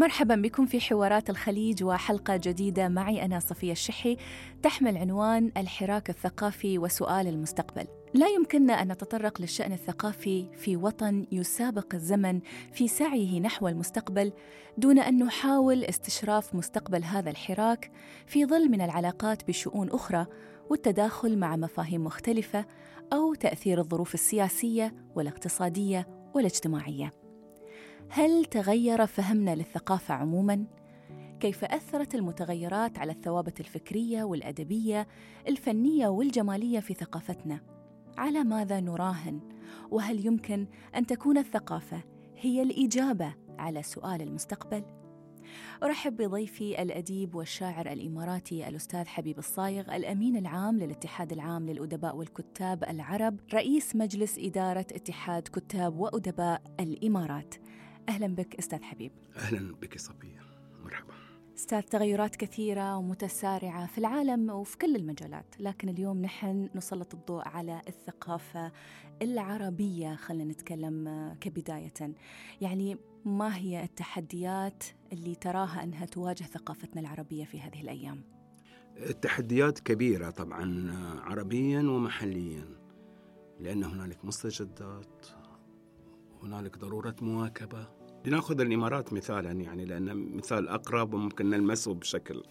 مرحبا بكم في حوارات الخليج وحلقة جديدة معي أنا صفية الشحي تحمل عنوان الحراك الثقافي وسؤال المستقبل. لا يمكننا أن نتطرق للشأن الثقافي في وطن يسابق الزمن في سعيه نحو المستقبل دون أن نحاول استشراف مستقبل هذا الحراك في ظل من العلاقات بشؤون أخرى والتداخل مع مفاهيم مختلفة أو تأثير الظروف السياسية والاقتصادية والاجتماعية. هل تغير فهمنا للثقافة عموماً؟ كيف أثرت المتغيرات على الثوابت الفكرية والأدبية، الفنية والجمالية في ثقافتنا؟ على ماذا نراهن؟ وهل يمكن أن تكون الثقافة هي الإجابة على سؤال المستقبل؟ أرحب بضيفي الأديب والشاعر الإماراتي الأستاذ حبيب الصايغ الأمين العام للاتحاد العام للأدباء والكتاب العرب رئيس مجلس إدارة اتحاد كتاب وأدباء الإمارات أهلا بك أستاذ حبيب. أهلا بك صفية مرحبا. أستاذ تغيرات كثيرة ومتسارعة في العالم وفي كل المجالات لكن اليوم نحن نسلط الضوء على الثقافة العربية خلينا نتكلم كبداية. يعني ما هي التحديات اللي تراها أنها تواجه ثقافتنا العربية في هذه الأيام؟ التحديات كبيرة طبعا عربيا ومحليا لأن هنالك مستجدات هنالك ضرورة مواكبة. لنأخذ الإمارات مثالا يعني لأن مثال أقرب وممكن نلمسه بشكل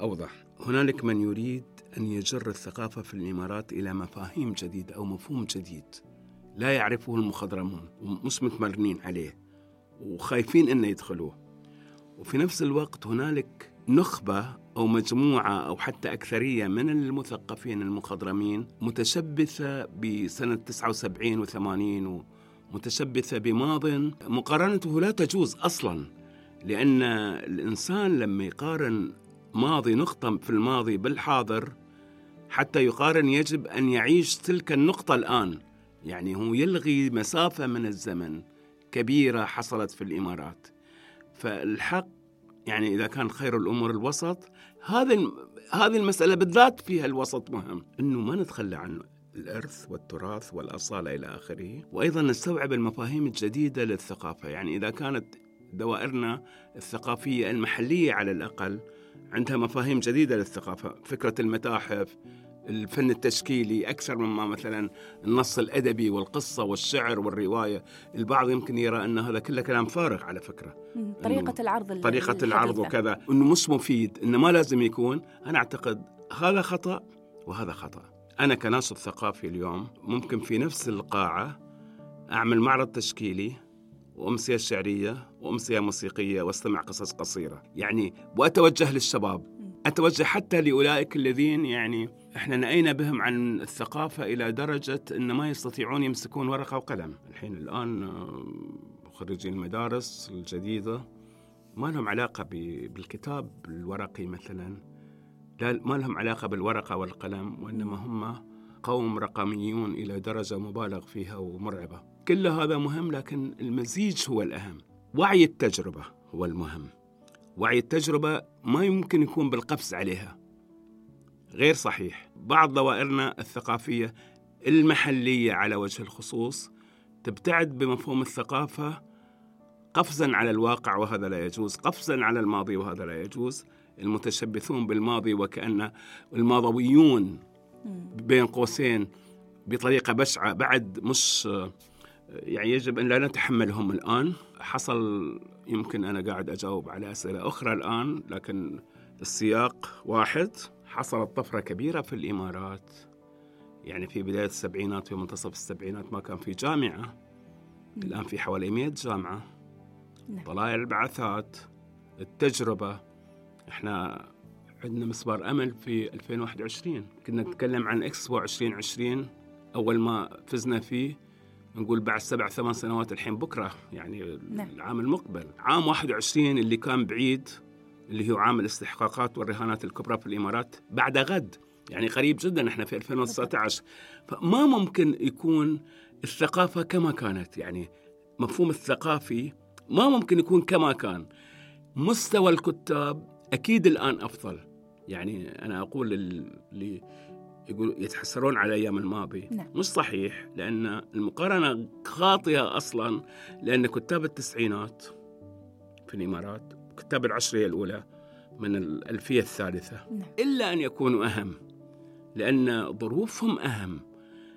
أوضح. هنالك من يريد أن يجر الثقافة في الإمارات إلى مفاهيم جديدة أو مفهوم جديد. لا يعرفه المخضرمون ومش متمرنين عليه وخايفين أن يدخلوه. وفي نفس الوقت هنالك نخبة أو مجموعة أو حتى أكثرية من المثقفين المخضرمين متشبثة بسنة 79 و80 متشبثة بماض. مقارنته لا تجوز أصلا لأن الإنسان لما يقارن ماضي نقطة في الماضي بالحاضر حتى يقارن يجب أن يعيش تلك النقطة الآن. يعني هو يلغي مسافة من الزمن كبيرة حصلت في الإمارات. فالحق يعني إذا كان خير الأمور الوسط هذه هذه المسألة بالذات فيها الوسط مهم. إنه ما نتخلى عنه الإرث والتراث والأصالة إلى آخره وأيضا نستوعب المفاهيم الجديدة للثقافة. يعني إذا كانت دوائرنا الثقافية المحلية على الأقل عندها مفاهيم جديدة للثقافة. فكرة المتاحف الفن التشكيلي أكثر مما مثلا النص الأدبي والقصة والشعر والرواية. البعض يمكن يرى أن هذا كله كلام فارغ على فكرة. طريقة العرض طريقة العرض وكذا. أنه مش مفيد أنه ما لازم يكون. أنا أعتقد هذا خطأ وهذا خطأ. أنا كناشط ثقافي اليوم ممكن في نفس القاعة أعمل معرض تشكيلي وأمسية شعرية وأمسية موسيقية وأستمع قصص قصيرة. يعني وأتوجه للشباب. أتوجه حتى لأولئك الذين يعني إحنا نأينا بهم عن الثقافة إلى درجة أن ما يستطيعون يمسكون ورقة وقلم. الحين الآن آه، خريجي المدارس الجديدة ما لهم علاقة بالكتاب الورقي مثلاً. ما لهم علاقة بالورقة والقلم وإنما هم قوم رقميون إلى درجة مبالغ فيها ومرعبة. كل هذا مهم لكن المزيج هو الأهم. وعي التجربة هو المهم. وعي التجربة ما يمكن يكون بالقفز عليها. غير صحيح. بعض دوائرنا الثقافية المحلية على وجه الخصوص تبتعد بمفهوم الثقافة قفزا على الواقع وهذا لا يجوز قفزا على الماضي وهذا لا يجوز. المتشبثون بالماضي وكأن الماضويون بين قوسين بطريقة بشعة بعد مش يعني يجب أن لا نتحملهم الآن. حصل يمكن أنا قاعد أجاوب على أسئلة أخرى الآن لكن السياق واحد. حصلت طفرة كبيرة في الإمارات. يعني في بداية السبعينات في منتصف السبعينات ما كان في جامعة. الآن في حوالي 100 جامعة. نعم. طلائع البعثات. التجربة. إحنا عندنا مسبار أمل في 2021 كنا نتكلم عن إكسبو 2020 أول ما فزنا فيه نقول بعد سبع ثمان سنوات الحين بكرة يعني نعم. العام المقبل. عام 21 اللي كان بعيد اللي هو عام الاستحقاقات والرهانات الكبرى في الإمارات بعد غد يعني قريب جدا إحنا في 2019 فما ممكن يكون الثقافة كما كانت يعني مفهوم الثقافي ما ممكن يكون كما كان. مستوى الكتاب أكيد الآن أفضل يعني أنا أقول اللي يقول يتحسرون على أيام الماضي نعم. مش صحيح لأن المقارنة خاطئة أصلا لأن كتاب التسعينات في الإمارات كتاب العشرية الأولى من الألفية الثالثة نعم. إلا أن يكونوا أهم لأن ظروفهم أهم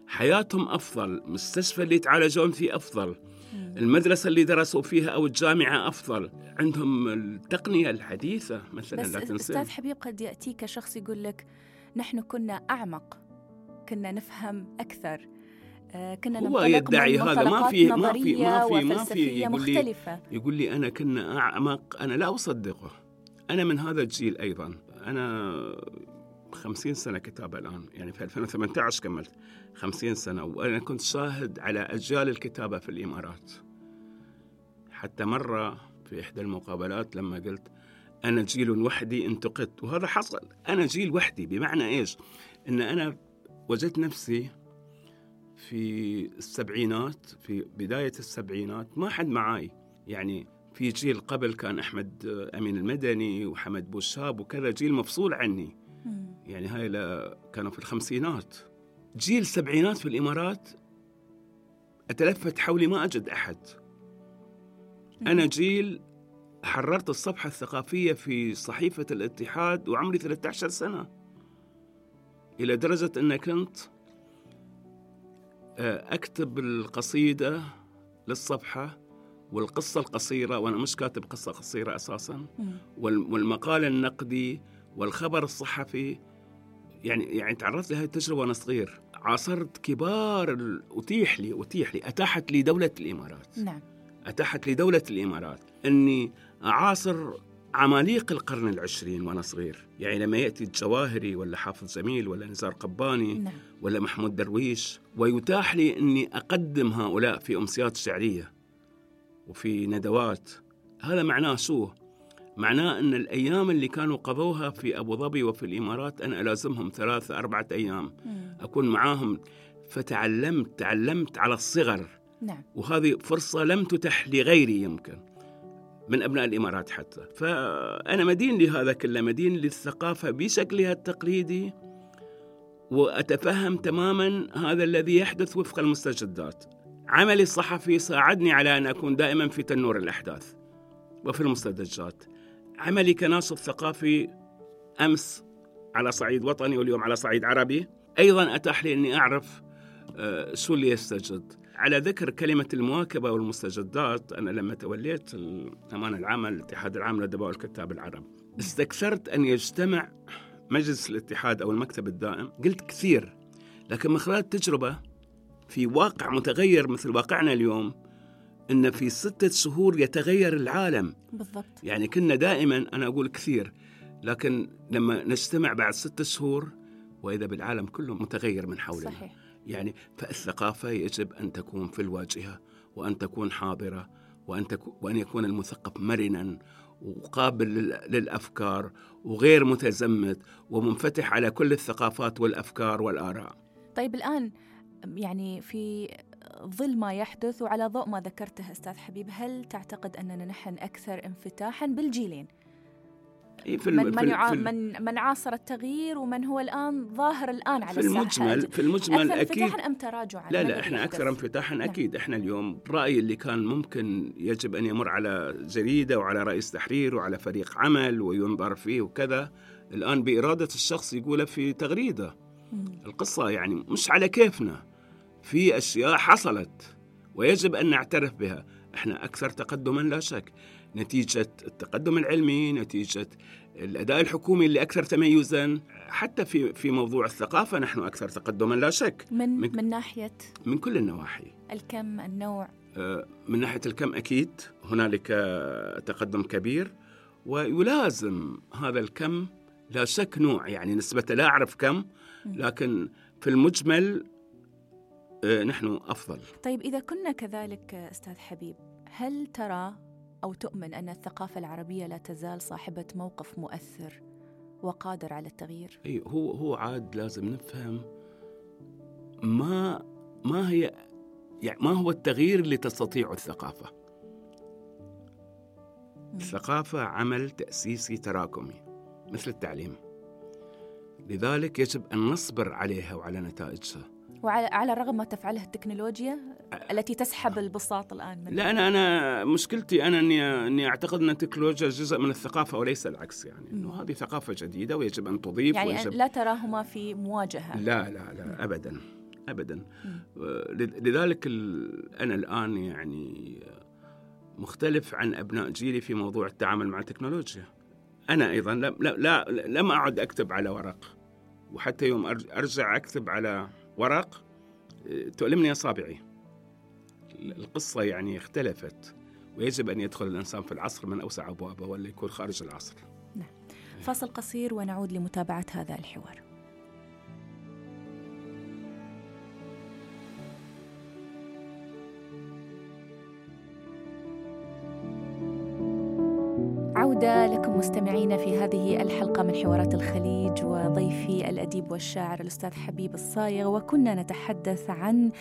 حياتهم أفضل مستشفى اللي يتعالجون فيه أفضل المدرسة اللي درسوا فيها أو الجامعة أفضل. عندهم التقنية الحديثة مثلا بس لا تنسى. أستاذ حبيب قد يأتيك شخص يقول لك نحن كنا أعمق كنا نفهم أكثر آه، كنا هو يدعي هذا. ما في ما في ما في ما في يقول لي يقول لي أنا كنا أعمق أنا لا أصدقه. أنا من هذا الجيل أيضا. أنا 50 سنة كتابه الآن. يعني في 2018 كملت 50 سنة وأنا كنت شاهد على أجيال الكتابة في الإمارات. حتى مرة في إحدى المقابلات لما قلت أنا جيل وحدي انتقدت وهذا حصل. أنا جيل وحدي بمعنى إيش؟ إن أنا وجدت نفسي في السبعينات في بداية السبعينات ما حد معاي. يعني في جيل قبل كان أحمد آه، أمين المدني وحمد بوشاب وكذا جيل مفصول عني. يعني هاي كانوا في الخمسينات. جيل السبعينات في الإمارات أتلفت حولي ما أجد أحد. أنا جيل حررت الصفحة الثقافية في صحيفة الاتحاد وعمري 13 سنة. إلى درجة أن كنت آه، أكتب القصيدة للصفحة والقصة القصيرة وأنا مش كاتب قصة قصيرة أساساً. والمقال النقدي والخبر الصحفي يعني يعني تعرضت لهذه التجربة وأنا صغير. عاصرت كبار ال- أتيح لي أتيح لي أتاحت لي دوله الإمارات. نعم. أتاحت لي دوله الإمارات إني أعاصر عماليق القرن العشرين وأنا صغير. يعني لما يأتي الجواهري ولا حافظ جميل ولا نزار قباني نعم. ولا محمود درويش ويتاح لي إني أقدم هؤلاء في أمسيات شعريه وفي ندوات. هذا معناه شو؟ معناه أن الأيام اللي كانوا قضوها في أبو ظبي وفي الإمارات أنا ألازمهم ثلاثة أربعة أيام. مم. أكون معاهم. فتعلمت تعلمت على الصغر. نعم. وهذه فرصة لم تتح لغيري يمكن. من أبناء الإمارات حتى. فأنا مدين لهذا كله مدين للثقافة بشكلها التقليدي. وأتفهم تماما هذا الذي يحدث وفق المستجدات. عملي الصحفي ساعدني على أن أكون دائما في تنور الأحداث. وفي المستجدات. عملي كناشط ثقافي أمس على صعيد وطني واليوم على صعيد عربي. أيضا أتاح لي أني أعرف آه، شو اللي يستجد. على ذكر كلمة المواكبة والمستجدات أنا لما توليت الأمانة العامة للاتحاد العام للأدباء والكتاب العرب استكثرت أن يجتمع مجلس الاتحاد أو المكتب الدائم. قلت كثير لكن من خلال التجربة في واقع متغير مثل واقعنا اليوم أن في ستة شهور يتغير العالم. بالضبط. يعني كنا دائما أنا أقول كثير لكن لما نجتمع بعد ستة شهور وإذا بالعالم كله متغير من حولنا. صحيح. يعني فالثقافة يجب أن تكون في الواجهة وأن تكون حاضرة وأن, تكون وأن يكون المثقف مرنا وقابل لل- للأفكار وغير متزمت ومنفتح على كل الثقافات والأفكار والآراء. طيب الآن يعني في ظل ما يحدث وعلى ضوء ما ذكرته أستاذ حبيب هل تعتقد أننا نحن أكثر انفتاحا بالجيلين؟ إيه في من, في من, يع... في من, من عاصر التغيير ومن هو الآن ظاهر الآن على في المجمل في المجمل أكثر أكيد انفتاحا أم تراجعا؟ لا لا إحنا؟ أكثر انفتاحا نعم. أكيد. إحنا اليوم رايي اللي كان ممكن يجب أن يمر على جريدة وعلى رئيس تحرير وعلى فريق عمل وينظر فيه وكذا. الآن بإرادة الشخص يقوله في تغريدة. القصة يعني مش على كيفنا. في أشياء حصلت ويجب أن نعترف بها. إحنا أكثر تقدما لا شك. نتيجة التقدم العلمي نتيجة الأداء الحكومي اللي أكثر تميزا. حتى في في موضوع الثقافة نحن أكثر تقدما لا شك. من من- من ناحية؟ من كل النواحي. الكم النوع؟ آه، من ناحية الكم أكيد هنالك تقدم كبير ويلازم هذا الكم لا شك نوع يعني نسبة لا أعرف كم لكن في المجمل نحن أفضل. طيب إذا كنا كذلك أستاذ حبيب هل ترى أو تؤمن أن الثقافة العربية لا تزال صاحبة موقف مؤثر وقادر على التغيير؟ أي هو هو عاد لازم نفهم ما ما هي يعني ما هو التغيير اللي تستطيعه الثقافة. الثقافة عمل تأسيسي تراكمي مثل التعليم. لذلك يجب أن نصبر عليها وعلى نتائجها. وعلى على الرغم ما تفعله التكنولوجيا التي تسحب البساط الآن من لا أنا أنا مشكلتي أنا اني أني أعتقد أن التكنولوجيا جزء من الثقافة وليس العكس يعني. إنه هذه ثقافة جديدة ويجب أن تضيف يعني ويجب لا تراهما في مواجهة. لا لا لا ابدا ابدا. لذلك أنا الآن يعني مختلف عن أبناء جيلي في موضوع التعامل مع التكنولوجيا. أنا أيضا لا, لا لم أعد أكتب على ورق وحتى يوم أرجع أكتب على ورق تؤلمني اصابعي القصة يعني اختلفت ويجب أن يدخل الإنسان في العصر من أوسع أبوابه ولا يكون خارج العصر. نعم. فاصل قصير ونعود لمتابعة هذا الحوار. عودة لكم مستمعينا في هذه الحلقة من حوارات الخليج وضيفي الأديب والشاعر الأستاذ حبيب الصايغ. وكنا نتحدث عن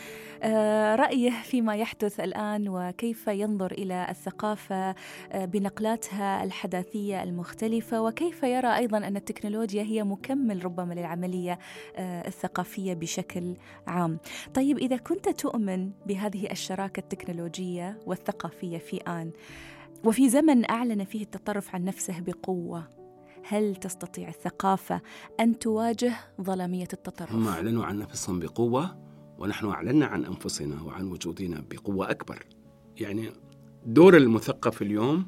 آه، رأيه فيما يحدث الآن وكيف ينظر إلى الثقافة آه، بنقلاتها الحداثية المختلفة. وكيف يرى أيضا أن التكنولوجيا هي مكمل ربما للعملية آه، الثقافية بشكل عام. طيب إذا كنت تؤمن بهذه الشراكة التكنولوجية والثقافية في آن وفي زمن أعلن فيه التطرف عن نفسه بقوة. هل تستطيع الثقافة أن تواجه ظلامية التطرف؟ هم أعلنوا عن نفسهم بقوة ونحن أعلنا عن أنفسنا وعن وجودنا بقوة أكبر. يعني دور المثقف اليوم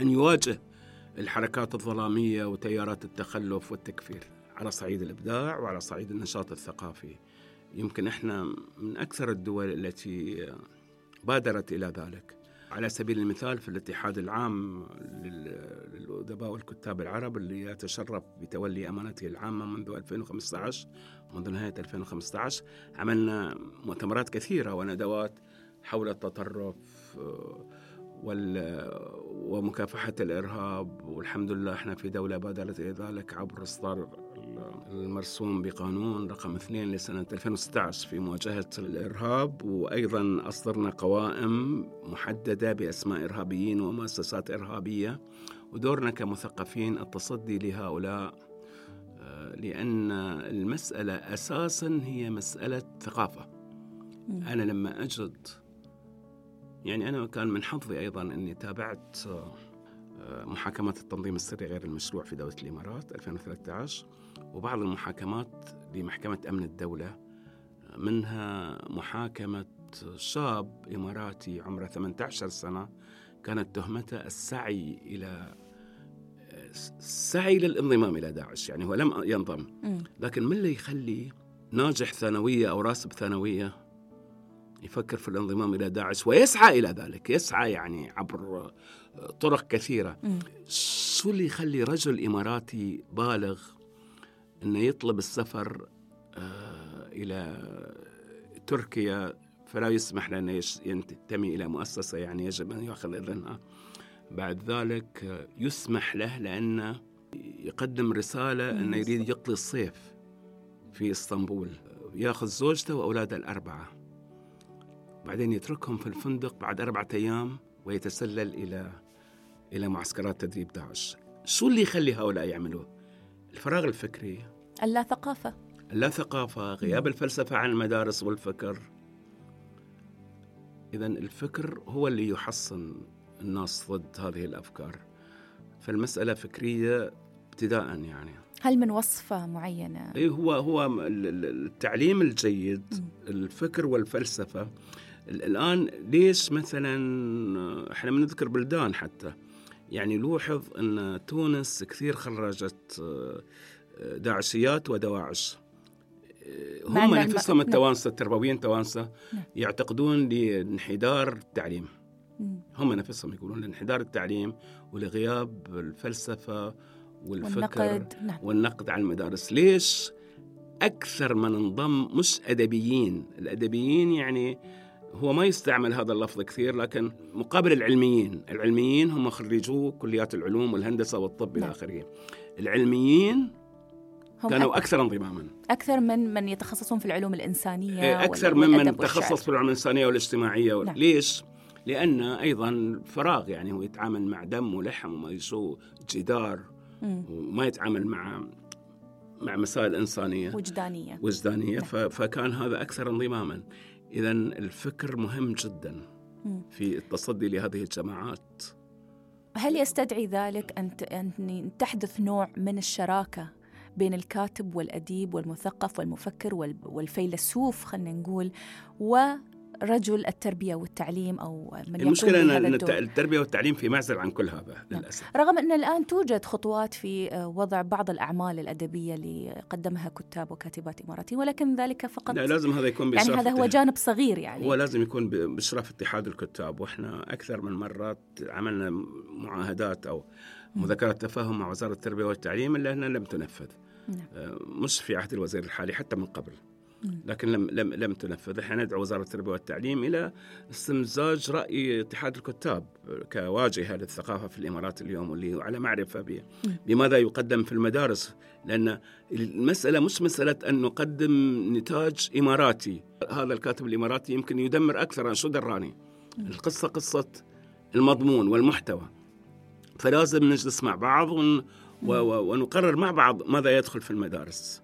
أن يواجه الحركات الظلامية وتيارات التخلف والتكفير على صعيد الإبداع وعلى صعيد النشاط الثقافي. يمكن إحنا من أكثر الدول التي بادرت إلى ذلك. على سبيل المثال في الاتحاد العام للأدباء والكتاب العرب اللي يتشرف بتولي أمانته العامة منذ 2015 منذ نهاية 2015 عملنا مؤتمرات كثيرة وندوات حول التطرف ومكافحة الإرهاب والحمد لله إحنا في دولة بادرت إلى ذلك عبر إصدار المرسوم بقانون رقم اثنين لسنة 2016 في مواجهة الإرهاب وأيضا أصدرنا قوائم محددة بأسماء إرهابيين ومؤسسات إرهابية ودورنا كمثقفين التصدي لهؤلاء آه، لأن المسألة أساسا هي مسألة ثقافة. أنا لما أجد يعني أنا كان من حظي أيضا أني تابعت محاكمات التنظيم السري غير المشروع في دولة الإمارات 2013 وبعض المحاكمات لمحكمة أمن الدولة منها محاكمة شاب إماراتي عمره 18 سنة كانت تهمته السعي إلى السعي للانضمام إلى داعش يعني هو لم ينضم. لكن من اللي يخلي ناجح ثانوية أو راسب ثانوية يفكر في الانضمام إلى داعش ويسعى إلى ذلك يسعى يعني عبر طرق كثيرة. شو اللي يخلي رجل إماراتي بالغ أنه يطلب السفر آه، إلى تركيا؟ فلا يسمح له أنه ينتمي إلى مؤسسة يعني يجب أن يأخذ إذنها بعد ذلك آه، يسمح له لأنه يقدم رسالة أنه يريد يقضي الصيف في إسطنبول. ياخذ زوجته وأولاده الأربعة. بعدين يتركهم في الفندق بعد أربعة أيام ويتسلل إلى إلى معسكرات تدريب داعش. شو اللي يخلي هؤلاء يعملوا الفراغ الفكري. اللا ثقافة اللا ثقافة غياب الفلسفة عن المدارس والفكر. إذا الفكر هو اللي يحصن الناس ضد هذه الأفكار. فالمسألة فكرية ابتداء يعني. هل من وصفة معينة؟ إيه هو هو التعليم الجيد الفكر والفلسفة. الآن ليش مثلا إحنا بنذكر بلدان حتى. يعني لوحظ أن تونس كثير خرجت داعشيات ودواعش. هم نفسهم نعم. التوانسة التربويين توانسة نعم. يعتقدون لانحدار التعليم. هم نفسهم يقولون لانحدار التعليم ولغياب الفلسفة والفكر والنقد, نعم. والنقد على المدارس. ليش أكثر من انضم مش أدبيين؟ الأدبيين يعني هو ما يستعمل هذا اللفظ كثير لكن مقابل العلميين العلميين هم خريجو كليات العلوم والهندسة والطب إلى نعم. آخره. العلميين هم كانوا أكثر انضماما. أكثر من من يتخصصون في العلوم الإنسانية إيه، أكثر من من تخصص في العلوم الإنسانية والاجتماعية. نعم. ليش؟ لأن أيضا فراغ يعني هو يتعامل مع دم ولحم وما يسوء جدار وما يتعامل مع مع مسائل إنسانية. وجدانية. وجدانية. نعم. فكان هذا أكثر انضماما. إذا الفكر مهم جدا. في التصدي لهذه الجماعات هل يستدعي ذلك أن تحدث نوع من الشراكة بين الكاتب والأديب والمثقف والمفكر وال- والفيلسوف خلينا نقول ورجل التربية والتعليم أو من المشكلة أن التربية والتعليم في معزل عن كل هذا نعم. للأسف رغم أن الآن توجد خطوات في آه، وضع بعض الأعمال الأدبية اللي قدمها كتاب وكاتبات إماراتيين ولكن ذلك فقط لا لازم هذا يكون يعني هذا هو جانب صغير يعني هو لازم يكون بإشراف اتحاد الكتاب وإحنا أكثر من مرات عملنا معاهدات أو مذكرات تفاهم مع وزارة التربية والتعليم أنها لم تنفذ نعم. آه، مش في عهد الوزير الحالي حتى من قبل. لكن لم لم لم تنفذ، إحنا ندعو وزارة التربية والتعليم إلى استمزاج رأي اتحاد الكتاب كواجهه للثقافه في الإمارات اليوم واللي على معرفة. بماذا يقدم في المدارس، لأن المسألة مش مسألة أن نقدم نتاج إماراتي، هذا الكاتب الإماراتي يمكن يدمر أكثر عن شو دراني. القصة قصة المضمون والمحتوى. فلازم نجلس مع بعض ونقرر مع بعض ماذا يدخل في المدارس.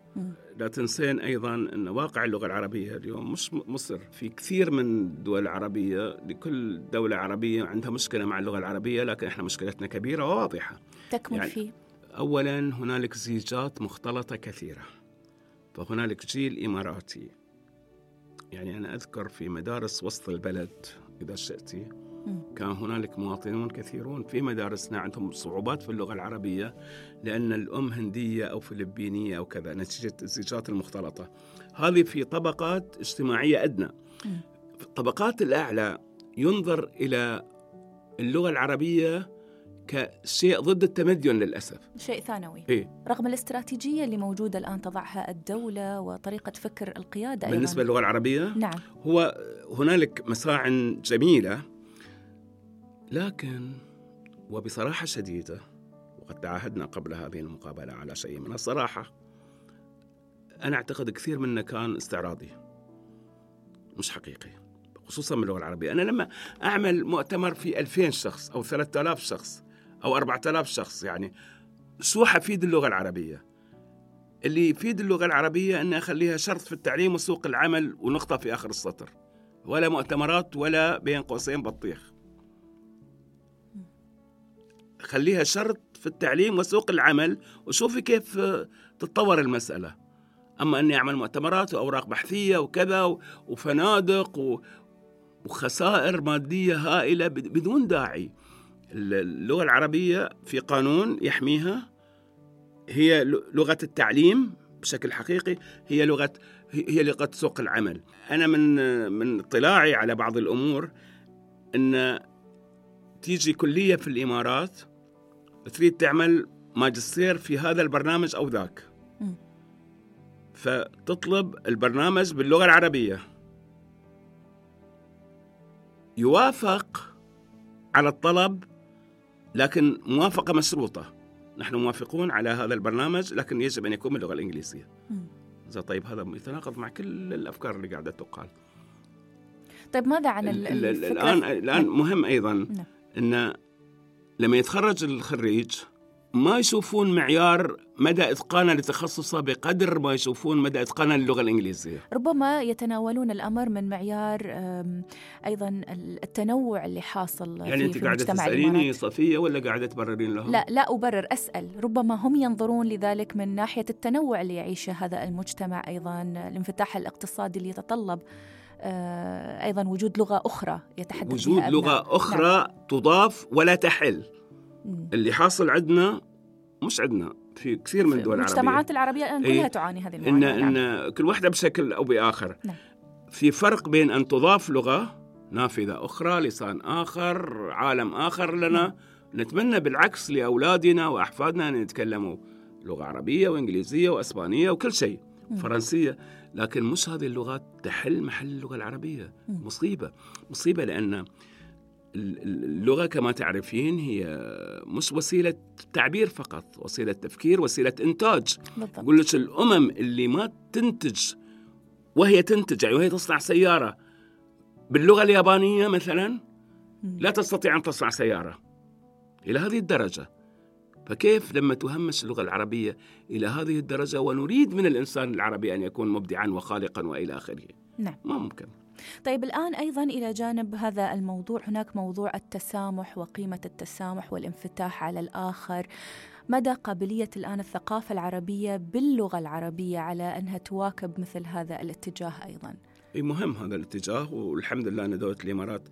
لا تنسين أيضا أن واقع اللغة العربية اليوم مش مصر في كثير من الدول العربيه لكل دولة عربية عندها مشكلة مع اللغة العربية لكن إحنا مشكلتنا كبيرة وواضحة. تكمن يعني- فيه اولا هنالك زيجات مختلطة كثيرة. فهنالك جيل إماراتي. يعني أنا أذكر في مدارس وسط البلد إذا شئتي. كان هنالك مواطنون كثيرون في مدارسنا عندهم صعوبات في اللغة العربية لأن الأم هندية أو فلبينية أو كذا نتيجة الزيجات المختلطة. هذه في طبقات اجتماعية أدنى. في الطبقات الأعلى ينظر إلى اللغة العربية كشيء ضد التمدن للأسف. شيء ثانوي. إيه؟ رغم الاستراتيجية اللي موجودة الآن تضعها الدولة وطريقة فكر القيادة أيضا. بالنسبة للغة العربية نعم. هو هنالك مساع جميلة لكن وبصراحة شديدة وقد تعاهدنا قبل هذه المقابلة على شيء من الصراحة أنا أعتقد كثير منه كان استعراضي. مش حقيقي خصوصا من اللغة العربية. أنا لما أعمل مؤتمر في 2000 شخص أو 3000 شخص أو 4000 شخص يعني شو حفيد اللغة العربية؟ اللي يفيد اللغة العربية أن أخليها شرط في التعليم وسوق العمل ونقطة في آخر السطر. ولا مؤتمرات ولا بين قوسين بطيخ. خليها شرط في التعليم وسوق العمل وشوفي كيف تتطور المسألة. أما أني أعمل مؤتمرات وأوراق بحثية وكذا وفنادق وخسائر مادية هائلة بد- بدون داعي. اللغة العربية في قانون يحميها. هي لغة التعليم بشكل حقيقي هي لغة هي لغة سوق العمل. أنا من من اطلاعي على بعض الأمور أن تيجي كلية في الإمارات تريد تعمل ماجستير في هذا البرنامج أو ذاك. فتطلب البرنامج باللغة العربية يوافق على الطلب لكن موافقة مشروطة نحن موافقون على هذا البرنامج لكن يجب أن يكون باللغة الإنجليزية. زين طيب هذا يتناقض مع كل الأفكار اللي قاعدة تقال طيب ماذا عن الآن الآن نعم. مهم أيضا نعم. أن لما يتخرج الخريج ما يشوفون معيار مدى إتقانه لتخصصه بقدر ما يشوفون مدى إتقانه للغة الإنجليزية. ربما يتناولون الأمر من معيار أيضا ال- التنوع اللي حاصل يعني في, أنت في قاعدة تسأليني صفية ولا قاعدة تبررين لهم؟ لا لا أبرر أسأل. ربما هم ينظرون لذلك من ناحية التنوع اللي يعيشه هذا المجتمع أيضا الانفتاح الاقتصادي اللي يتطلب. أيضا وجود لغة أخرى يتحدث وجود بها أبناء. لغة أخرى تضاف ولا تحل مم. اللي حاصل عندنا مش عندنا في كثير من الدول العربية المجتمعات العربية الآن إيه. كلها تعاني هذه إن المعاناة نعم. إن كل واحدة بشكل أو بآخر نعم. في فرق بين أن تضاف لغة نافذة أخرى لسان آخر عالم آخر لنا نتمنى بالعكس لأولادنا وأحفادنا أن يتكلموا لغة عربية وإنجليزية وأسبانية وكل شيء مم. فرنسية لكن مش هذه اللغات تحل محل اللغة العربية. مصيبة. مصيبة لأن ال- ال- اللغة كما تعرفين هي مش وسيلة تعبير فقط وسيلة تفكير وسيلة إنتاج. أقول لك الأمم اللي ما تنتج وهي تنتج يعني وهي تصنع سيارة باللغة اليابانية مثلا. لا تستطيع أن تصنع سيارة إلى هذه الدرجة. فكيف لما تهمش اللغة العربية إلى هذه الدرجة ونريد من الإنسان العربي أن يكون مبدعا وخالقا وإلى آخره؟ نعم. ما ممكن. طيب الآن أيضا إلى جانب هذا الموضوع هناك موضوع التسامح وقيمة التسامح والانفتاح على الآخر. مدى قابلية الآن الثقافة العربية باللغة العربية على أنها تواكب مثل هذا الاتجاه أيضا؟ أي مهم هذا الاتجاه والحمد لله أن دوله الإمارات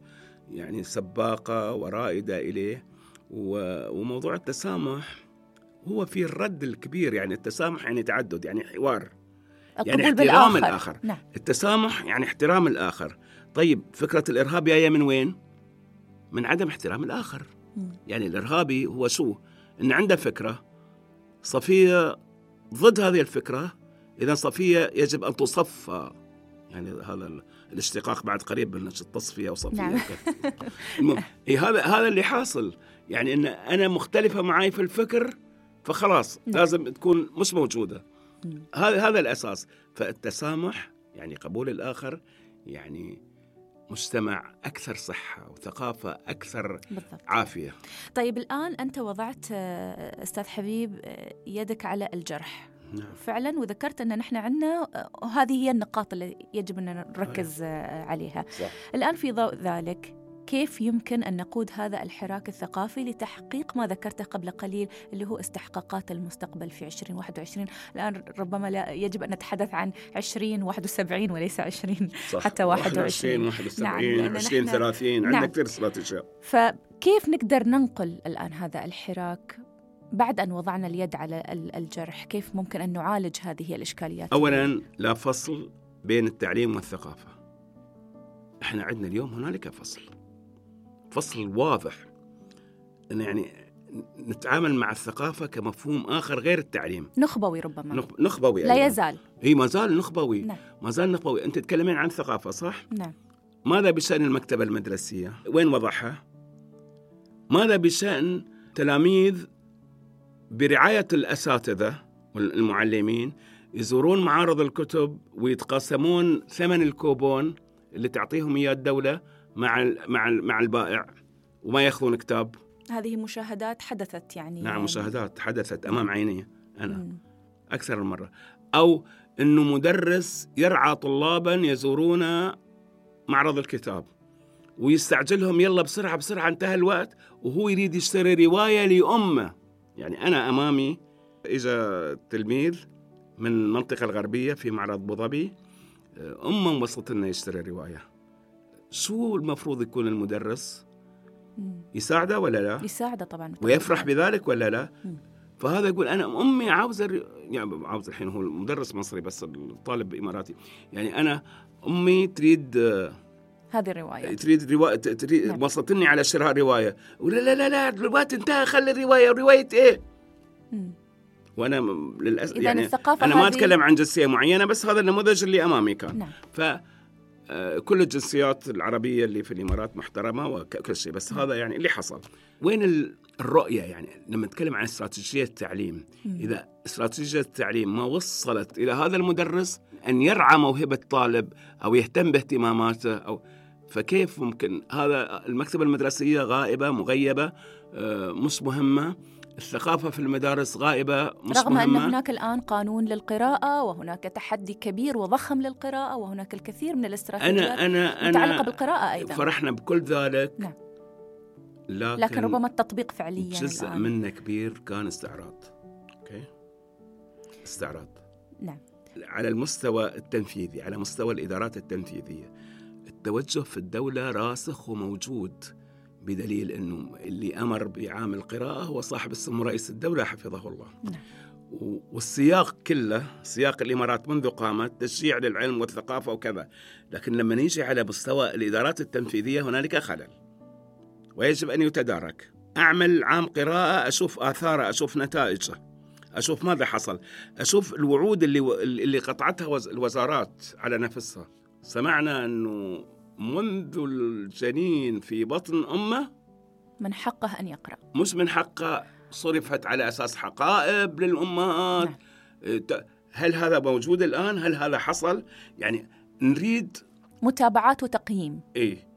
يعني سباقة ورائدة إليه. و- وموضوع التسامح هو في الرد الكبير يعني التسامح يعني تعدد يعني حوار القبول احترام بالآخر. الآخر. نعم. التسامح يعني احترام الآخر. طيب فكرة الإرهاب جاية من وين؟ من عدم احترام الآخر. مم. يعني الإرهابي هو شو إن عنده فكرة صفية ضد هذه الفكرة إذا صفية يجب أن تصفى. يعني هذا الاشتقاق بعد قريب من التصفيه وصفية. نعم. المهم إيه هذا هذا اللي حاصل. يعني إن أنا مختلفة معي في الفكر فخلاص نعم. لازم تكون مش موجودة. هذا هذا الأساس. فالتسامح يعني قبول الآخر يعني مجتمع أكثر صحة وثقافة أكثر بالضبط. عافية. طيب الآن أنت وضعت آه، أستاذ حبيب آه، يدك على الجرح. نعم. فعلا وذكرت أن نحن عندنا آه، هذه هي النقاط اللي يجب أن نركز آه، عليها. صح. الآن في ضوء ذلك كيف يمكن أن نقود هذا الحراك الثقافي لتحقيق ما ذكرته قبل قليل اللي هو استحقاقات المستقبل في 2021 الآن ربما لا يجب أن نتحدث عن 2071 وليس 20 صح. حتى 21. 21 نعم، 71 لأن 20 نحن- 30 عندنا نعم. كثير استراتيجيات فكيف نقدر ننقل الآن هذا الحراك؟ بعد أن وضعنا اليد على ال- الجرح كيف ممكن أن نعالج هذه الإشكاليات؟ اولا لا فصل بين التعليم والثقافة. إحنا عندنا اليوم هنالك فصل. فصل واضح. إن يعني نتعامل مع الثقافة كمفهوم آخر غير التعليم. نخبوي ربما. نخ- نخبوي لا أيضاً. يزال. هي ما زال نخبوي. نعم. ما زال نخبوي. أنت تتكلمين عن الثقافه صح؟ نعم. ماذا بشأن المكتبة المدرسية؟ وين وضعها؟ ماذا بشأن تلاميذ برعاية الأساتذة والمعلمين يزورون معارض الكتب ويتقاسمون ثمن الكوبون اللي تعطيهم إياه الدولة مع ال- مع ال- مع البائع وما يأخذون كتاب. هذه مشاهدات حدثت يعني نعم مشاهدات حدثت أمام عيني أنا. مم. أكثر من مرة. أو أنه مدرس يرعى طلابا يزورون معرض الكتاب ويستعجلهم يلا بسرعة بسرعة انتهى الوقت. وهو يريد يشتري رواية لأمه. يعني أنا أمامي إجا تلميذ من المنطقة الغربية في معرض أبو ظبي أمه وصلت لنا يشتري رواية. شو المفروض يكون المدرس. يساعده ولا لا؟ يساعده طبعا. ويفرح بذلك ولا لا؟ مم. فهذا يقول أنا أمي عاوزة الر- يعني عاوز الحين هو المدرس مصري بس الطالب اماراتي يعني أنا أمي تريد هذه الرواية. تريد رواية تريد نعم. وصلتني على شراء روايه ولا لا لا لا الوقت انتهى خلي الرواية. رواية إيه؟ مم. وأنا للاسف إذن يعني الثقافة أنا ما أتكلم عن جنسية معينة بس هذا النموذج اللي امامي كان نعم. ف آه، كل الجنسيات العربية اللي في الإمارات محترمة وكل شيء. بس هذا يعني اللي حصل. وين ال- الرؤية يعني؟ لما نتكلم عن استراتيجية التعليم. مم. إذا استراتيجية التعليم ما وصلت إلى هذا المدرس أن يرعى موهبة طالب أو يهتم باهتماماته أو فكيف ممكن هذا المكتبة المدرسية غائبة مغيبة آه، مش مهمة. الثقافة في المدارس غائبة مش رغم أن مهمة. هناك الآن قانون للقراءة وهناك تحدي كبير وضخم للقراءة وهناك الكثير من الاستراتيجيات أنا أنا متعلقة أنا بالقراءة أيضا. فرحنا بكل ذلك. نعم. لكن, لكن ربما التطبيق فعليا جزء الآن. منه كبير كان استعراض. أوكي؟ استعراض. نعم. على المستوى التنفيذي على مستوى الإدارات التنفيذية. التوجه في الدولة راسخ وموجود بدليل إنه اللي أمر بعام القراءة هو صاحب السمو رئيس الدولة حفظه الله. نعم. والسياق كله سياق الإمارات منذ قامت تشجيع للعلم والثقافة وكذا لكن لما نيجي على مستوى الإدارات التنفيذية هنالك خلل. ويجب أن يتدارك. أعمل عام قراءة أشوف آثاره أشوف نتائجه أشوف ماذا حصل أشوف الوعود اللي اللي قطعتها وز- الوزارات على نفسها. سمعنا إنه منذ الجنين في بطن أمه من حقه أن يقرأ. مش من حقه صرفت على أساس حقائب للأمهات. نعم. هل هذا موجود الآن؟ هل هذا حصل؟ يعني نريد متابعات وتقييم. إيه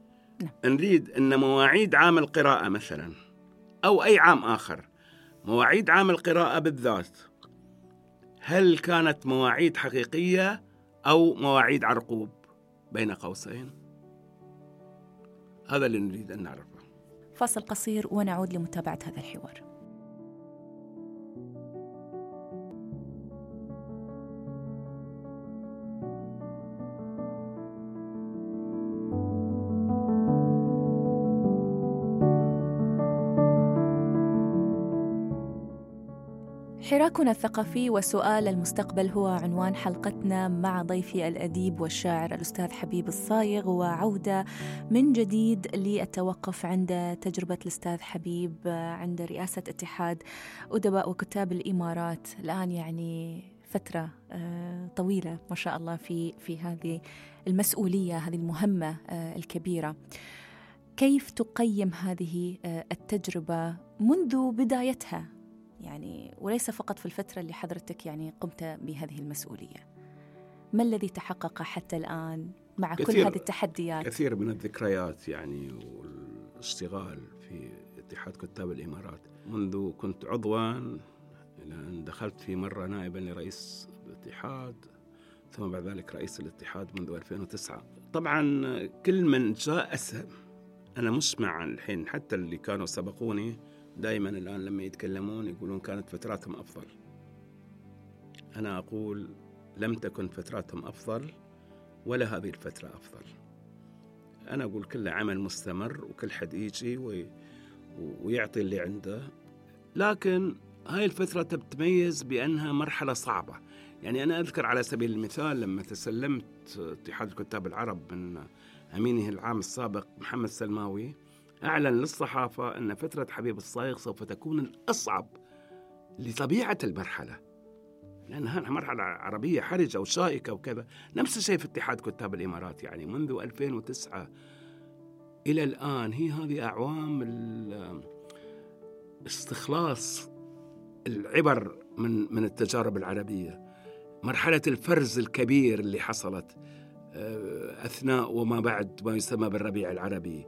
نعم. نريد إن مواعيد عام القراءة مثلا أو أي عام آخر مواعيد عام القراءة بالذات. هل كانت مواعيد حقيقية أو مواعيد عرقوب بين قوسين؟ هذا اللي نريد أن نعرفه. فاصل قصير ونعود لمتابعة هذا الحوار. حراكنا الثقافي وسؤال المستقبل هو عنوان حلقتنا مع ضيفي الأديب والشاعر الأستاذ حبيب الصايغ وعودة من جديد للتوقف عند تجربة الأستاذ حبيب عند رئاسة اتحاد أدباء وكتاب الإمارات. الآن يعني فترة آه، طويلة ما شاء الله في في هذه المسؤولية هذه المهمة آه، الكبيرة. كيف تقيم هذه آه، التجربة منذ بدايتها؟ يعني وليس فقط في الفترة اللي حضرتك يعني قمت بهذه المسؤولية. ما الذي تحقق حتى الآن مع كل هذه التحديات؟ كثير من الذكريات يعني والاشتغال في اتحاد كتاب الإمارات. منذ كنت عضوا إلى أن دخلت في مرة نائبا لرئيس الاتحاد ثم بعد ذلك رئيس الاتحاد منذ 2009 طبعا كل من جاء أسهم أنا مسمع الحين حتى اللي كانوا سبقوني دائما الآن لما يتكلمون يقولون كانت فتراتهم أفضل. أنا أقول لم تكن فتراتهم أفضل ولا هذه الفترة أفضل. أنا أقول كله عمل مستمر وكل حد يجي وي ويعطي اللي عنده. لكن هاي الفترة تتميز بأنها مرحلة صعبة. يعني أنا أذكر على سبيل المثال لما تسلمت اتحاد الكتاب العرب من أمينه العام السابق محمد سلماوي أعلن للصحافة أن فترة حبيب الصايغ سوف تكون الأصعب لطبيعة المرحلة. لأنها مرحلة عربية حرجة وشائكة وكذا. نفس الشيء في اتحاد كتاب الإمارات يعني منذ 2009 إلى الآن هي هذه أعوام استخلاص العبر من من التجارب العربية. مرحلة الفرز الكبير اللي حصلت آه، أثناء وما بعد ما يسمى بالربيع العربي.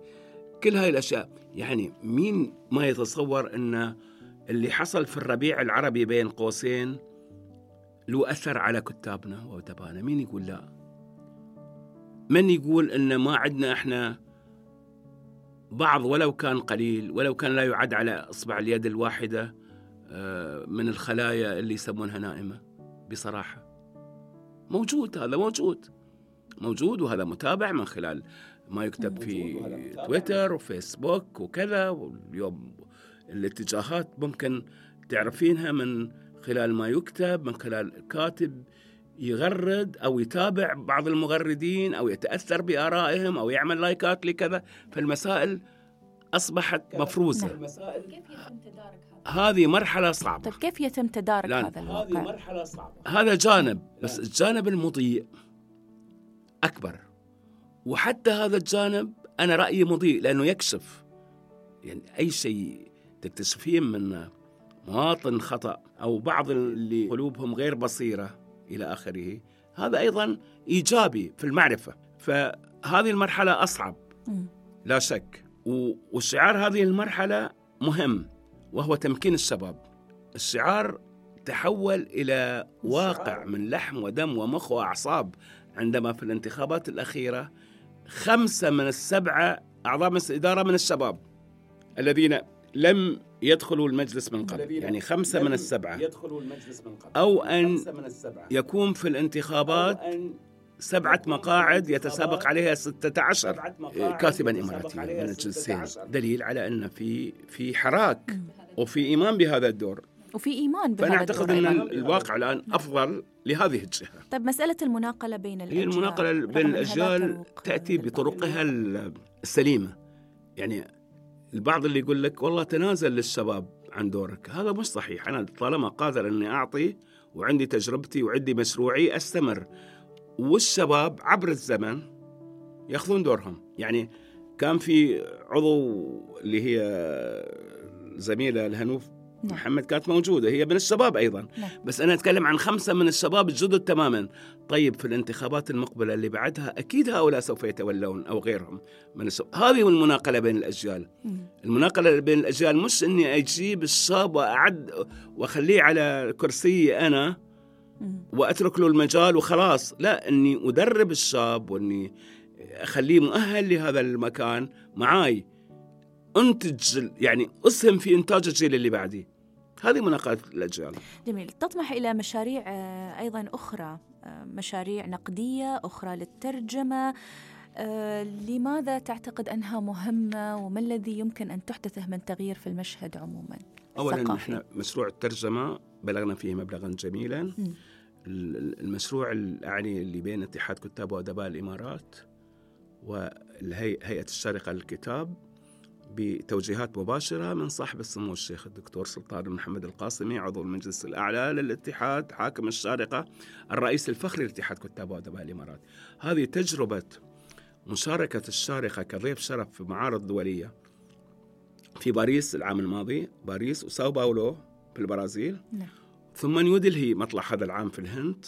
كل هاي الأشياء. يعني مين ما يتصور أن اللي حصل في الربيع العربي بين قوسين له أثر على كتابنا وأدبائنا مين يقول لا؟ من يقول أن ما عندنا إحنا بعض ولو كان قليل ولو كان لا يعد على إصبع اليد الواحدة آه، من الخلايا اللي يسمونها نائمة؟ بصراحة. موجود هذا موجود. موجود وهذا متابع من خلال ما يكتب في تويتر وفيسبوك وكذا واليوم الاتجاهات ممكن تعرفينها من خلال ما يكتب من خلال الكاتب يغرد أو يتابع بعض المغردين أو يتأثر بآرائهم أو يعمل لايكات لكذا. فالمسائل أصبحت مفروزة. نعم. كيف يتم تدارك هذا؟ هذه مرحلة صعبة. طيب كيف يتم تدارك هذا الواقع؟ هذه مرحلة صعبة. هذا جانب بس الجانب المضيء أكبر. وحتى هذا الجانب أنا رأيي مضيء لأنه يكشف. يعني أي شيء تكتشفين من مواطن خطأ أو بعض اللي قلوبهم غير بصيرة إلى آخره هذا أيضا إيجابي في المعرفة. فهذه المرحلة أصعب. لا شك. وشعار هذه المرحلة مهم وهو تمكين الشباب. الشعار تحول إلى واقع من لحم ودم ومخ وأعصاب عندما في الانتخابات الأخيرة خمسة من السبعة أعضاء مجلس الإدارة من الشباب الذين لم يدخلوا المجلس من قبل. يعني خمسة من السبعة. يدخلوا المجلس من قبل. أو أن من يكون في الانتخابات سبعة مقاعد يتسابق عليها 16 كاتبا إماراتيا من الجنسين دليل على أن في في حراك وفي إيمان بهذا الدور. وفي إيمان بهذا فأنا أعتقد أن الواقع الآن أفضل لهذه الجهة. طيب مسألة المناقلة بين الأجيال هي المناقله بين الأجيال تأتي بطرقها السليمة. يعني البعض اللي يقول لك والله تنازل للشباب عن دورك. هذا مش صحيح. أنا طالما قادر أني أعطي وعندي تجربتي وعندي مشروعي أستمر. والشباب عبر الزمن يأخذون دورهم. يعني كان في عضو اللي هي زميلة الهنوف نعم. محمد كانت موجودة هي من الشباب أيضا نعم. بس أنا أتكلم عن خمسة من الشباب الجدد تماما طيب في الانتخابات المقبلة اللي بعدها أكيد هؤلاء سوف يتولون أو غيرهم من الشباب هذه المناقلة بين الأجيال مم. المناقلة بين الأجيال مش أني أجيب الشاب وأعد وأخليه على كرسي أنا مم. وأترك له المجال وخلاص لا إني أدرب الشاب وإني أخليه مؤهل لهذا المكان معاي أنتج يعني أسهم في إنتاج الجيل اللي بعدي هذه مناقله الأجيال. جميل. تطمح إلى مشاريع آه، أيضا أخرى آه، مشاريع نقدية أخرى للترجمة. آه، لماذا تعتقد أنها مهمة وما الذي يمكن أن تحدثه من تغيير في المشهد عموما؟ اولا؟ إحنا مشروع الترجمة بلغنا فيه مبلغا جميلا. ال- المشروع يعني اللي بين اتحاد كتاب وأدباء الإمارات وهيئه الشارقه للكتاب. بتوجيهات مباشرة من صاحب السمو الشيخ الدكتور سلطان بن محمد القاسمي عضو المجلس الأعلى للاتحاد حاكم الشارقة الرئيس الفخري لاتحاد كتاب وأدباء الإمارات. هذه تجربة مشاركة الشارقة كضيف شرف في معارض دولية في باريس العام الماضي باريس وساو باولو في البرازيل. نعم. ثم نيودلهي مطلع هذا العام في الهند.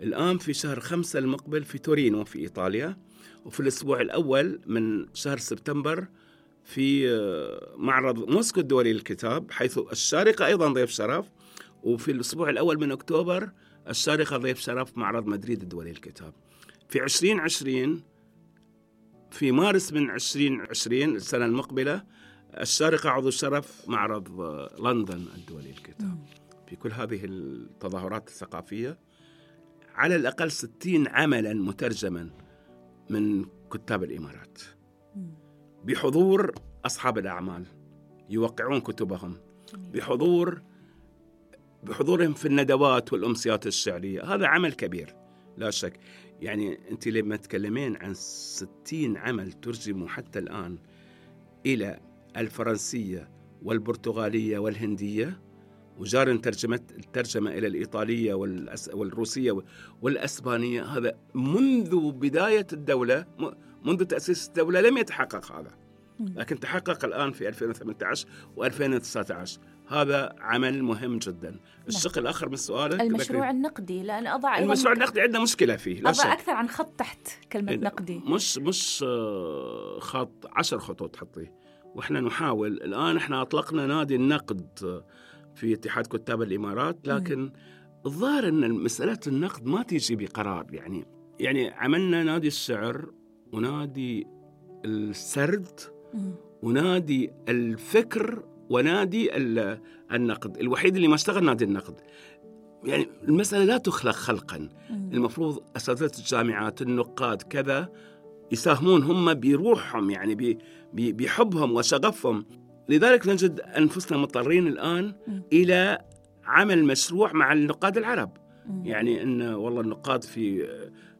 الآن في شهر خمسة المقبل في تورينو في إيطاليا. وفي الأسبوع الأول من شهر سبتمبر في آه، معرض موسكو الدولي للكتاب حيث الشارقة أيضا ضيف شرف وفي الأسبوع الأول من أكتوبر الشارقة ضيف شرف معرض مدريد الدولي للكتاب. في 2020 في مارس من 2020 السنة المقبلة الشارقة عضو شرف معرض آه، لندن الدولي للكتاب. في كل هذه التظاهرات الثقافية على الأقل ستين عملا مترجما من كتاب الإمارات. بحضور أصحاب الأعمال يوقعون كتبهم. بحضور بحضورهم في الندوات والأمسيات الشعرية. هذا عمل كبير لا شك. يعني أنت لما تكلمين عن ستين عمل ترجموا حتى الآن إلى الفرنسية والبرتغالية والهندية وجار ترجمة الترجمة إلى الإيطالية والروسية والأسبانية. هذا منذ بداية الدولة منذ تأسيس الدولة لم يتحقق هذا. لكن تحقق الآن في 2018 و2019 هذا عمل مهم جدا. الشق الآخر من سؤالك المشروع ذكري- النقدي لأن أضع أيضا المشروع النقدي عندنا مشكلة فيه لا أضع شك. أكثر عن خط تحت كلمة نقدي. مش مش آه، خط عشر خطوط حطيه. وإحنا نحاول. الآن إحنا أطلقنا نادي النقد في اتحاد كتاب الإمارات لكن الظاهر إن مسألة النقد ما تيجي بقرار يعني يعني عملنا نادي الشعر ونادي السرد. ونادي الفكر ونادي ال- النقد الوحيد اللي ما اشتغل نادي النقد يعني المسألة لا تخلق خلقا. المفروض أساتذة الجامعات النقاد كذا يساهمون هم بروحهم يعني بحبهم وشغفهم لذلك نجد أنفسنا مضطرين الآن. إلى عمل مشروع مع النقاد العرب. يعني أن والله النقاد في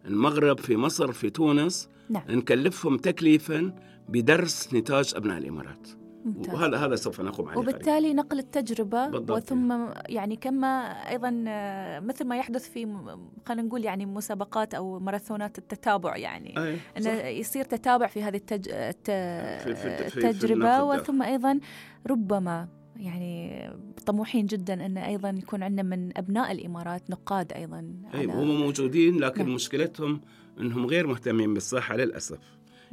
المغرب في مصر في تونس نعم نكلفهم تكليفا بدرس نتاج أبناء الإمارات ممتاز. وهذا هذا سوف نقوم عليه. وبالتالي نقل التجربة بالضبط. وثم يعني كما أيضا آه، مثل ما يحدث في خلينا نقول يعني مسابقات أو ماراثونات التتابع يعني أي، أنه صح. يصير تتابع في هذه التج... الت... في- في- في- النقد. وثم أيضا ربما يعني طموحين جدا أن أيضا يكون عندنا من أبناء الإمارات نقاد أيضا أي هم موجودين لكن نعم. مشكلتهم أنهم غير مهتمين بالصحة للأسف.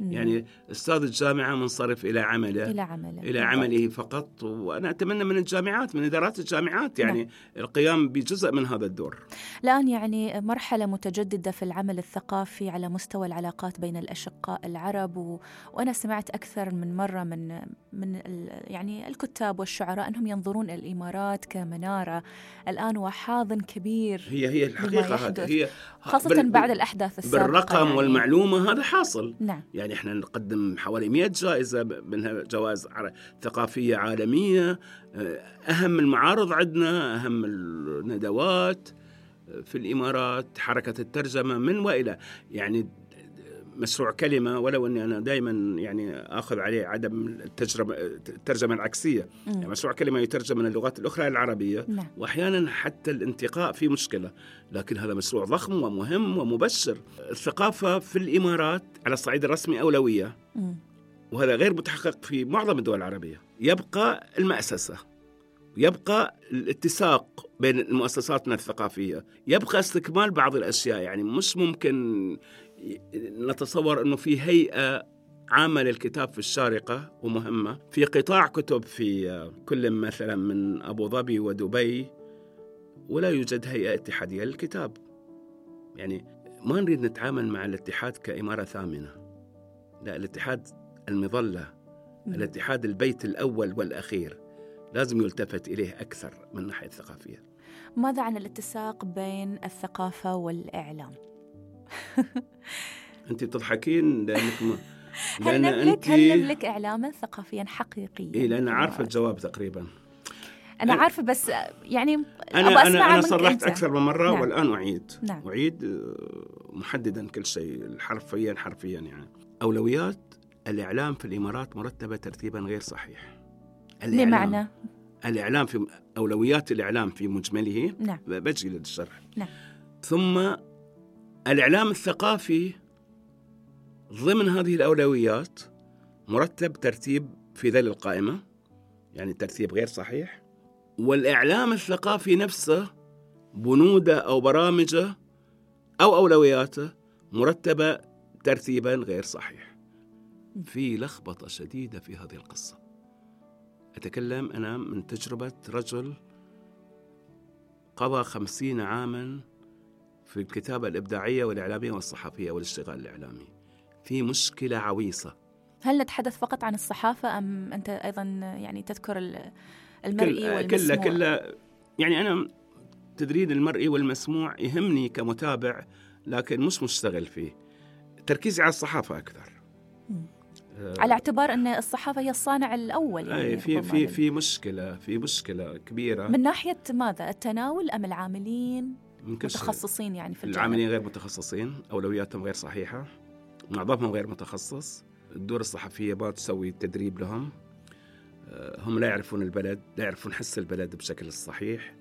يعني أستاذ الجامعة منصرف إلى عمله إلى عمله إلى بالضبط. عمله فقط وأنا أتمنى من الجامعات من إدارات الجامعات يعني نعم. القيام بجزء من هذا الدور الآن يعني مرحلة متجددة في العمل الثقافي على مستوى العلاقات بين الأشقاء العرب و... وأنا سمعت أكثر من مرة من من ال... يعني الكتاب والشعراء أنهم ينظرون إلى الإمارات كمنارة الآن وحاضن كبير هي هي الحقيقة هذه. هي خاصة بال- بعد الأحداث السابقة بالرقم يعني. والمعلومة هذا حاصل نعم يعني إحنا نقدم حوالي 100 جائزة منها جوائز ثقافية عالمية. آه، أهم المعارض عندنا أهم الندوات آه، في الإمارات حركة الترجمة من وإلى. يعني مشروع كلمة ولو أني أنا دائما يعني أخذ عليه عدم التجربة الترجمة العكسية يعني مم. مشروع كلمة يترجم من اللغات الأخرى العربية نعم واحيانا حتى الانتقاء في مشكلة، لكن هذا مشروع ضخم ومهم ومبشر. الثقافة في الإمارات على الصعيد الرسمي أولوية مم. وهذا غير متحقق في معظم الدول العربية. يبقى المأسسة يبقى الاتساق بين المؤسساتنا الثقافية يبقى استكمال بعض الأشياء يعني مش ممكن نتصور أنه في هيئة عامة للكتاب في الشارقة ومهمة. في قطاع كتب في كل مثلا من أبو ظبي ودبي ولا يوجد هيئة اتحادية للكتاب. يعني ما نريد نتعامل مع الاتحاد كإمارة ثامنة. لا الاتحاد المظلة الاتحاد البيت الأول والأخير لازم يلتفت إليه أكثر من الناحية الثقافية ماذا عن الاتساق بين الثقافة والإعلام؟ أنت تضحكين لأنك م... هل نملك هل نملك إعلاما ثقافيا حقيقيا؟ إيه لأن عارفة الجواب تقريبا. أنا عارفة بس يعني أنا أنا أنا صرحت أكثر من مرة نعم. والآن أعيد. نعم. أعيد آه، محددا كل شيء حرفيا حرفيا يعني. أولويات الإعلام في الإمارات مرتبة ترتيبا غير صحيح. الإعلام بمعنى؟ الإعلام في أولويات الإعلام في مجمله نعم. بجي للشرح. نعم. ثم الإعلام الثقافي ضمن هذه الأولويات مرتب ترتيب في ذيل القائمة يعني ترتيب غير صحيح. والإعلام الثقافي نفسه بنوده أو برامجه أو أولوياته مرتبة ترتيبا غير صحيح. في لخبطة شديدة في هذه القصة. أتكلم أنا من تجربة رجل قضى خمسين عاما في الكتابة الإبداعية والإعلامية والصحفية والاشتغال الإعلامي. في مشكلة عويصة. هل نتحدث فقط عن الصحافة أم أنت أيضا يعني تذكر ال- المرئي والمسموع؟ كله كله يعني أنا تدرين المرئي والمسموع يهمني كمتابع لكن مش مشتغل فيه. تركيزي على الصحافة أكثر. على اعتبار أن الصحافة هي الصانع الأول يعني أي في في في مشكلة في مشكلة كبيرة. من ناحية ماذا؟ التناول أم العاملين. متخصصين يعني في الجانب؟ العاملين غير متخصصين أولوياتهم غير صحيحة معظمهم غير متخصص. الدور الصحفية ما تسوي تدريب لهم. آه، هم لا يعرفون البلد لا يعرفون حس البلد بشكل الصحيح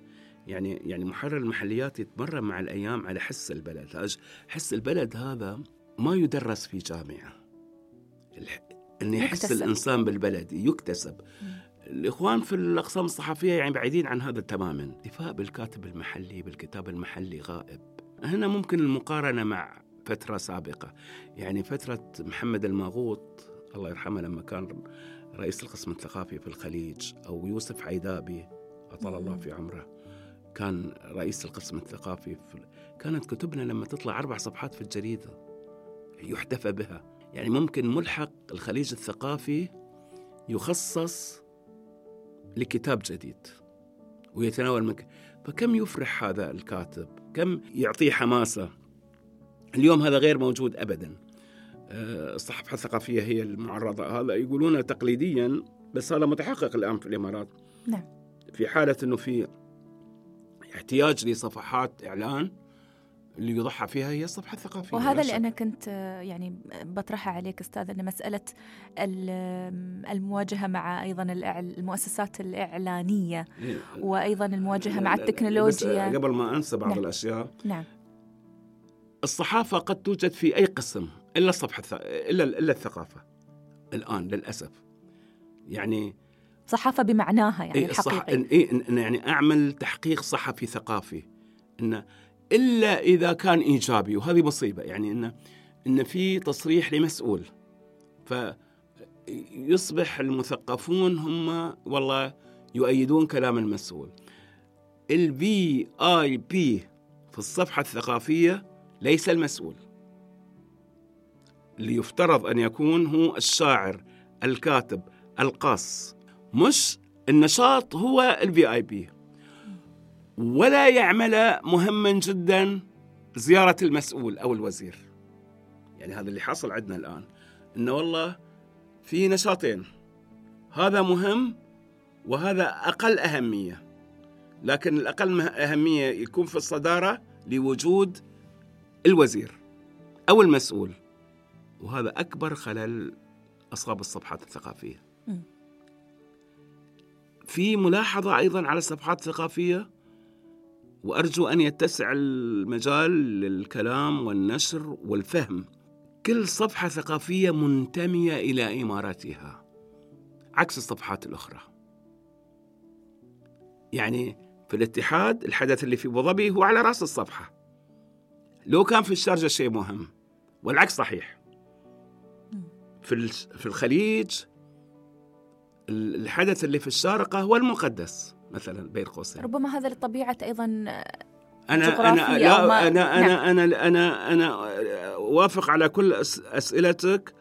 يعني يعني محرر المحليات يتمرن مع الأيام على حس البلد. حس البلد هذا ما يدرس في جامعة. الح- أن يحس يكتسب. الإنسان بالبلد يكتسب. الإخوان في الأقسام الصحفية يعني بعيدين عن هذا تماما. دفاع بالكاتب المحلي بالكتاب المحلي غائب. هنا ممكن المقارنة مع فترة سابقة. يعني فترة محمد الماغوط الله يرحمه لما كان رئيس القسم الثقافي في الخليج أو يوسف عيدابي أطال الله في عمره كان رئيس القسم الثقافي في كانت كتبنا لما تطلع أربع صفحات في الجريدة يحتفى بها. يعني ممكن ملحق الخليج الثقافي يخصص لكتاب جديد. ويتناول مك... فكم يفرح هذا الكاتب؟ كم يعطيه حماسة؟ اليوم هذا غير موجود أبدا. آه، الصحافة الثقافية هي المعرضة. هذا يقولون تقليديا بس هذا متحقق الآن في الإمارات. نعم. في حالة أنه في احتياج لصفحات إعلان اللي يضحى فيها هي الصفحة الثقافية وهذا اللي. أنا كنت يعني بطرحها عليك أستاذ أن مسألة ال- المواجهة مع أيضا المؤسسات الإعلانية إيه. وأيضا المواجهة مع التكنولوجيا قبل ما أنسى بعض نعم. الأشياء نعم الصحافة قد توجد في أي قسم إلا الصفحة. إلا إلا الثقافة الآن للأسف يعني صحافة بمعناها يعني الصح... الحقيقي إن... إيه يعني أعمل تحقيق صحفي ثقافي إن إلا إذا كان إيجابي وهذه مصيبة يعني إن إن في تصريح لمسؤول فيصبح المثقفون هم والله يؤيدون كلام المسؤول. الفي اي بي في الصفحة الثقافية ليس المسؤول. اللي يفترض أن يكون هو الشاعر الكاتب القاص. مش النشاط هو الفي اي بي ولا يعمل مهما جدا زيارة المسؤول أو الوزير. يعني هذا اللي حصل عندنا الآن إنه والله في نشاطين. هذا مهم وهذا أقل أهمية. لكن الأقل أهمية يكون في الصدارة لوجود الوزير أو المسؤول. وهذا أكبر خلل أصاب الصفحات الثقافية. في ملاحظة أيضا على الصفحات الثقافية وأرجو أن يتسع المجال للكلام والنشر والفهم. كل صفحة ثقافية منتمية إلى إماراتها عكس الصفحات الأخرى. يعني في الاتحاد الحدث اللي في أبو ظبي هو على رأس الصفحة. لو كان في الشارجة شيء مهم والعكس صحيح. في في الخليج الحدث اللي في الشارقة هو المقدس. مثلا بين قوسين ربما هذا لطبيعه أيضا أنا أنا لا أنا أنا, نعم. أنا أنا أنا أوافق على كل أسئلتك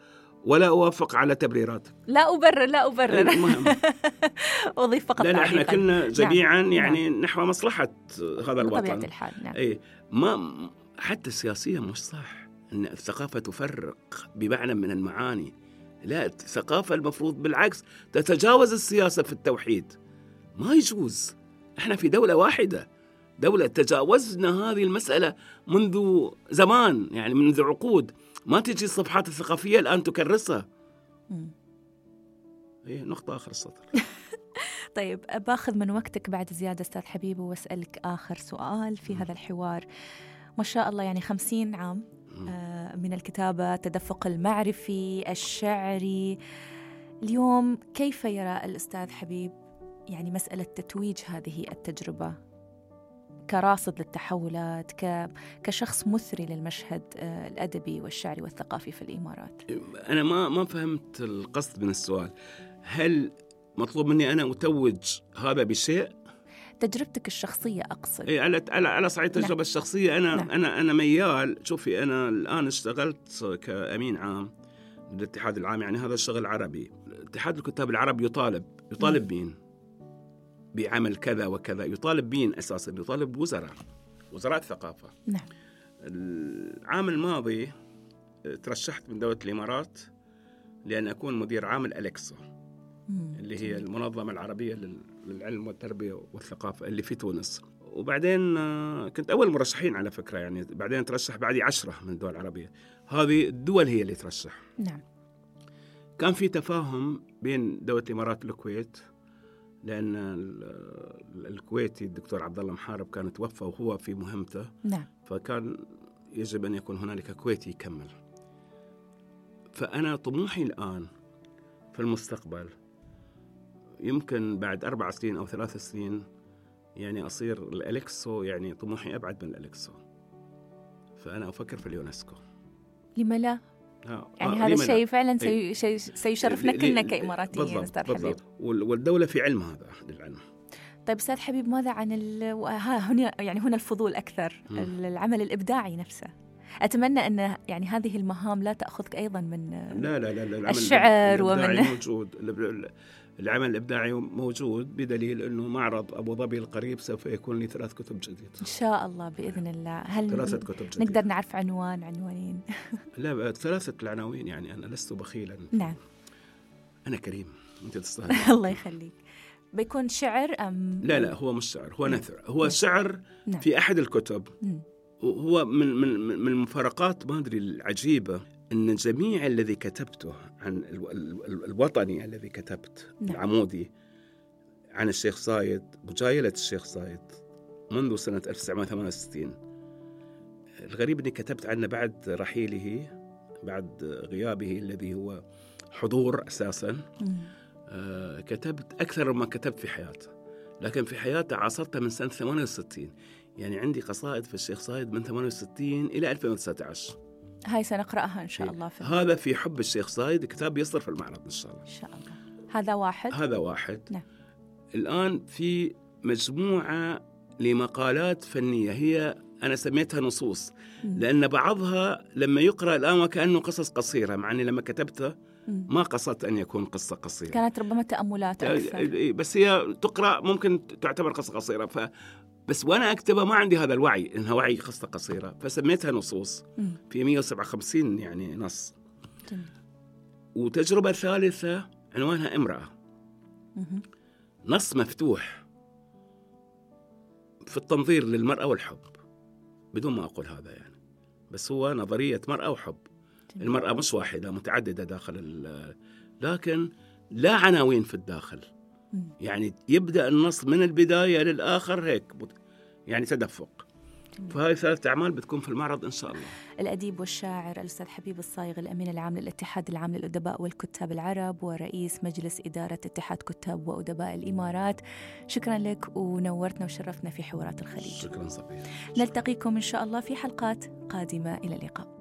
ولا أوافق على تبريراتك لا أبرر لا أبرر المهم أضيف فقط لأن إحنا كلنا نعم. جميعا نعم. يعني نعم. نحو مصلحة هذا الوطن بطبيعة الحال نعم أي ما حتى السياسية مش صح إن الثقافة تفرق بمعنى من المعاني لا الثقافة المفروض بالعكس تتجاوز السياسة في التوحيد ما يجوز. إحنا في دولة واحدة. دولة تجاوزنا هذه المسألة منذ زمان يعني منذ عقود. ما تجي الصفحات الثقافية الآن تكرسها. هي نقطة آخر السطر. طيب باخذ من وقتك بعد زيادة أستاذ حبيب وأسألك آخر سؤال في هذا الحوار. ما شاء الله يعني خمسين عام آه، من الكتابة التدفق المعرفي الشعري. اليوم كيف يرى الأستاذ حبيب يعني مسألة تتويج هذه التجربة كراصد للتحولات كشخص مثري للمشهد آه، الأدبي والشعري والثقافي في الإمارات. أنا ما ما فهمت القصد من السؤال. هل مطلوب مني أنا أتوج هذا بشيء؟ تجربتك الشخصية أقصد. اي على على على صعيد نعم. الشخصية. أنا نعم. أنا أنا ميال. شوفي أنا الآن اشتغلت كأمين عام للاتحاد العام يعني هذا الشغل عربي. اتحاد الكتاب العرب يطالب يطالب نعم. مين بعمل كذا وكذا. يطالب مين أساسا يطالب بوزراء وزراء الثقافة. نعم. العام الماضي ترشحت من دولة الإمارات لأن أكون مدير عام الالكسا اللي هي المنظمة العربية للعلم والتربية والثقافة اللي في تونس. وبعدين آه، كنت أول مرشحين على فكرة يعني. بعدين ترشح بعدي عشرة من الدول العربيه هذه الدول هي اللي ترشح. نعم. كان في تفاهم بين دولة الإمارات والكويت. لأن الكويتي الدكتور عبد الله محارب كان توفى وهو في مهمته. نعم. فكان يجب أن يكون هنالك كويتي يكمل. فأنا طموحي الآن في المستقبل يمكن بعد أربع سنين أو ثلاث سنين يعني أصير الالكسو يعني طموحي أبعد من الالكسو فأنا أفكر في اليونسكو. لما لا؟ آه. يعني آه. هذا الشيء فعلا إيه. سي... سيشرفنا كلنا كإماراتيين أستاذ حبيب والدولة في علم هذا للعلم طيب أستاذ حبيب ماذا عن ال... ها هنا يعني هنا الفضول أكثر م. العمل الإبداعي نفسه أتمنى أن يعني هذه المهام لا تأخذك أيضا من لا لا لا, لا الشعر ومن موجود العمل الإبداعي موجود بدليل أنه معرض أبو ظبي القريب سوف يكون لي ثلاث كتب جديده إن شاء الله بإذن الله. هل ثلاثة كتب جديدة. نقدر نعرف عنوان عنوانين؟ لا ثلاثة العناوين يعني أنا لست بخيلا. نعم. أنا كريم. أنت تستاهل. الله يخليك. بيكون شعر أم؟ لا لا هو مش شعر هو نثر. هو نعم. شعر نعم. في أحد الكتب. هو من من من المفارقات ما أدري العجيبة أن جميع الذي كتبته عن الوطني الذي كتبت نعم. العمودي عن الشيخ صايد مجايلة الشيخ صايد منذ سنة 1968 الغريب أني كتبت عنه بعد رحيله بعد غيابه الذي هو حضور أساسا. آه كتبت أكثر مما كتبت في حياته لكن في حياته عاصرته من سنة 68 يعني عندي قصائد في الشيخ صايد من 68 إلى 2019 هاي سنقرأها إن شاء الله في هذا في حب الشيخ صايد كتاب يصدر في المعرض إن شاء الله. إن شاء الله. هذا واحد؟ هذا واحد. نعم. الآن في مجموعة لمقالات فنية هي أنا سميتها نصوص لأن بعضها لما يقرأ الآن وكأنه قصص قصيرة مع أني لما كتبته ما قصدت أن يكون قصة قصيرة. كانت ربما تأملات أكثر. بس هي تقرأ ممكن تعتبر قصة قصيرة ف بس وأنا أكتبها ما عندي هذا الوعي إنها وعي قصة قصيرة فسميتها نصوص في 157 يعني نص. جميل. وتجربة ثالثة عنوانها امرأة. نص مفتوح في التنظير للمرأة والحب بدون ما أقول هذا يعني بس هو نظرية مرأة وحب. جميل. المرأة مش واحدة متعددة داخل لكن لا عناوين في الداخل. يعني يبدأ النص من البداية للآخر هيك. يعني تدفق. فهذه ثلاث أعمال بتكون في المعرض إن شاء الله. الأديب والشاعر الأستاذ حبيب الصايغ الأمين العام للاتحاد العام للأدباء والكتاب العرب ورئيس مجلس إدارة اتحاد كتاب وأدباء الإمارات. شكرا لك ونورتنا وشرفتنا في حوارات الخليج. شكرا صفية نلتقيكم إن شاء الله في حلقات قادمة. إلى اللقاء.